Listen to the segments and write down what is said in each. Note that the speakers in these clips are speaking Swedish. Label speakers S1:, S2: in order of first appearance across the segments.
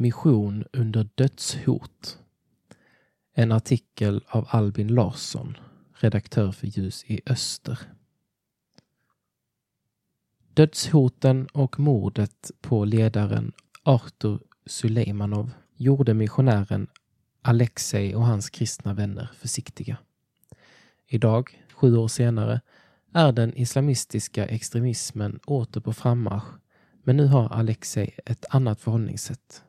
S1: Mission under dödshot. En artikel av Albin Larsson, redaktör för Ljus i Öster. Dödshoten och mordet på ledaren Artur Suleimanov gjorde missionären Alexei och hans kristna vänner försiktiga. Idag, sju år senare, är den islamistiska extremismen åter på frammarsch, men nu har Alexei ett annat förhållningssätt.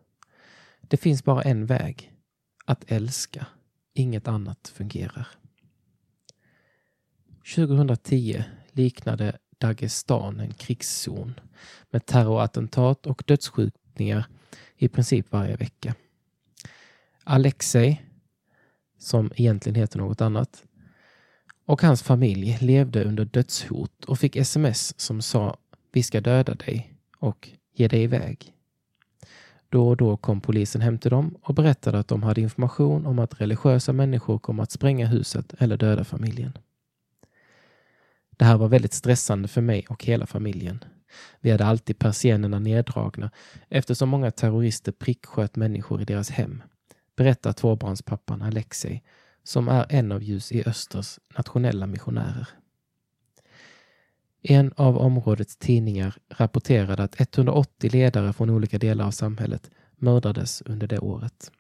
S1: Det finns bara en väg, att älska. Inget annat fungerar. 2010 liknade Dagestan en krigszon med terrorattentat och dödsskjutningar i princip varje vecka. Alexei, som egentligen heter något annat, och hans familj levde under dödshot och fick sms som sa vi ska döda dig och ge dig iväg. Då och då kom polisen hem till dem och berättade att de hade information om att religiösa människor kommer att spränga huset eller döda familjen. Det här var väldigt stressande för mig och hela familjen. Vi hade alltid persiennerna neddragna eftersom många terrorister pricksköt människor i deras hem, berättar tvåbarnspappan Alexei som är en av Ljus i Östers nationella missionärer. En av områdets tidningar rapporterade att 180 ledare från olika delar av samhället mördades under det året.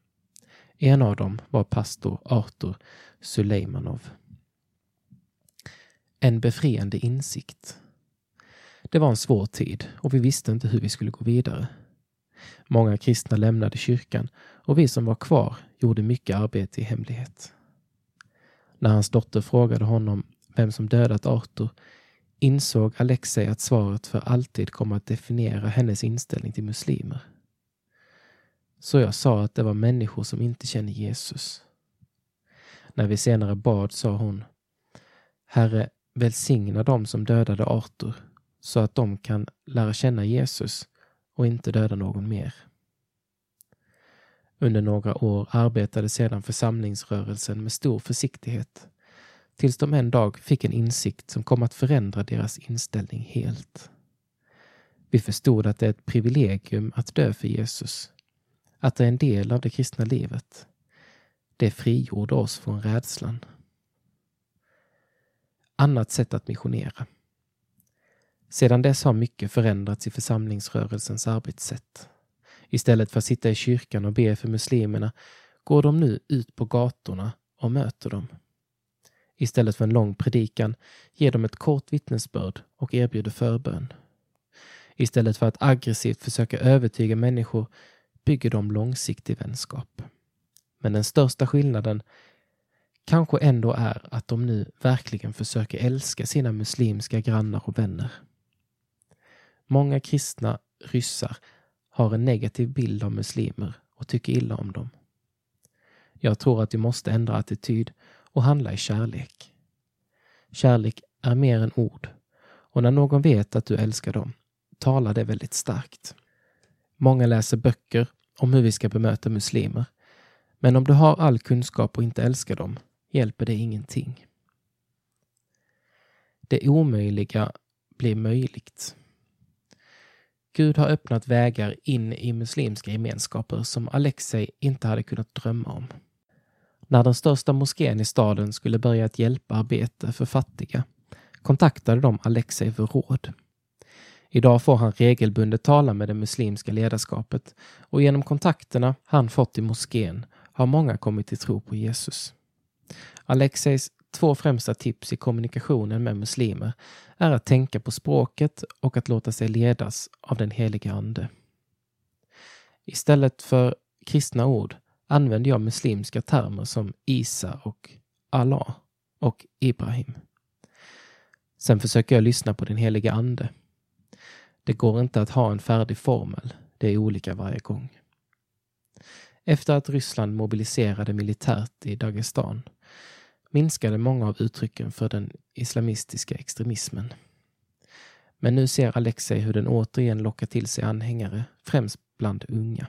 S1: En av dem var pastor Artur Sulejmanov. En befriande insikt. Det var en svår tid och vi visste inte hur vi skulle gå vidare. Många kristna lämnade kyrkan och vi som var kvar gjorde mycket arbete i hemlighet. När hans dotter frågade honom vem som dödat Arthur insåg Alexei att svaret för alltid kom att definiera hennes inställning till muslimer. Så jag sa att det var människor som inte känner Jesus. När vi senare bad sa hon Herre, välsigna dem som dödade Arthur så att de kan lära känna Jesus och inte döda någon mer. Under några år arbetade sedan församlingsrörelsen med stor försiktighet tills de en dag fick en insikt som kom att förändra deras inställning helt. Vi förstod att det är ett privilegium att dö för Jesus, att det är en del av det kristna livet. Det frigjorde oss från rädslan. Annat sätt att missionera. Sedan dess har mycket förändrats i församlingsrörelsens arbetssätt. Istället för att sitta i kyrkan och be för muslimerna går de nu ut på gatorna och möter dem. Istället för en lång predikan ger de ett kort vittnesbörd och erbjuder förbön. Istället för att aggressivt försöka övertyga människor bygger de långsiktig vänskap. Men den största skillnaden kanske ändå är att de nu verkligen försöker älska sina muslimska grannar och vänner. Många kristna ryssar har en negativ bild av muslimer och tycker illa om dem. Jag tror att vi måste ändra attityd och handla i kärlek. Kärlek är mer än ord och när någon vet att du älskar dem talar det väldigt starkt. Många läser böcker om hur vi ska bemöta muslimer. Men om du har all kunskap och inte älskar dem hjälper det ingenting. Det omöjliga blir möjligt. Gud har öppnat vägar in i muslimska gemenskaper som Alexei inte hade kunnat drömma om. När den största moskén i staden skulle börja ett hjälparbete för fattiga kontaktade de Alexei för råd. Idag får han regelbundet tala med det muslimska ledarskapet och genom kontakterna han fått i moskén har många kommit till tro på Jesus. Alexeis två främsta tips i kommunikationen med muslimer är att tänka på språket och att låta sig ledas av den heliga Ande. Istället för kristna ord använder jag muslimska termer som Isa och Allah och Ibrahim. Sen försöker jag lyssna på den heliga Ande. Det går inte att ha en färdig formel. Det är olika varje gång. Efter att Ryssland mobiliserade militärt i Dagestan minskade många av uttrycken för den islamistiska extremismen. Men nu ser Alexei hur den återigen lockar till sig anhängare, främst bland unga.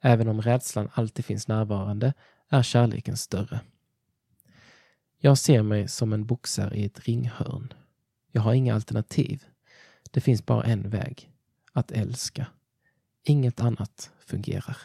S1: Även om rädslan alltid finns närvarande är kärleken större. Jag ser mig som en boxare i ett ringhörn. Jag har inga alternativ. Det finns bara en väg. Att älska. Inget annat fungerar.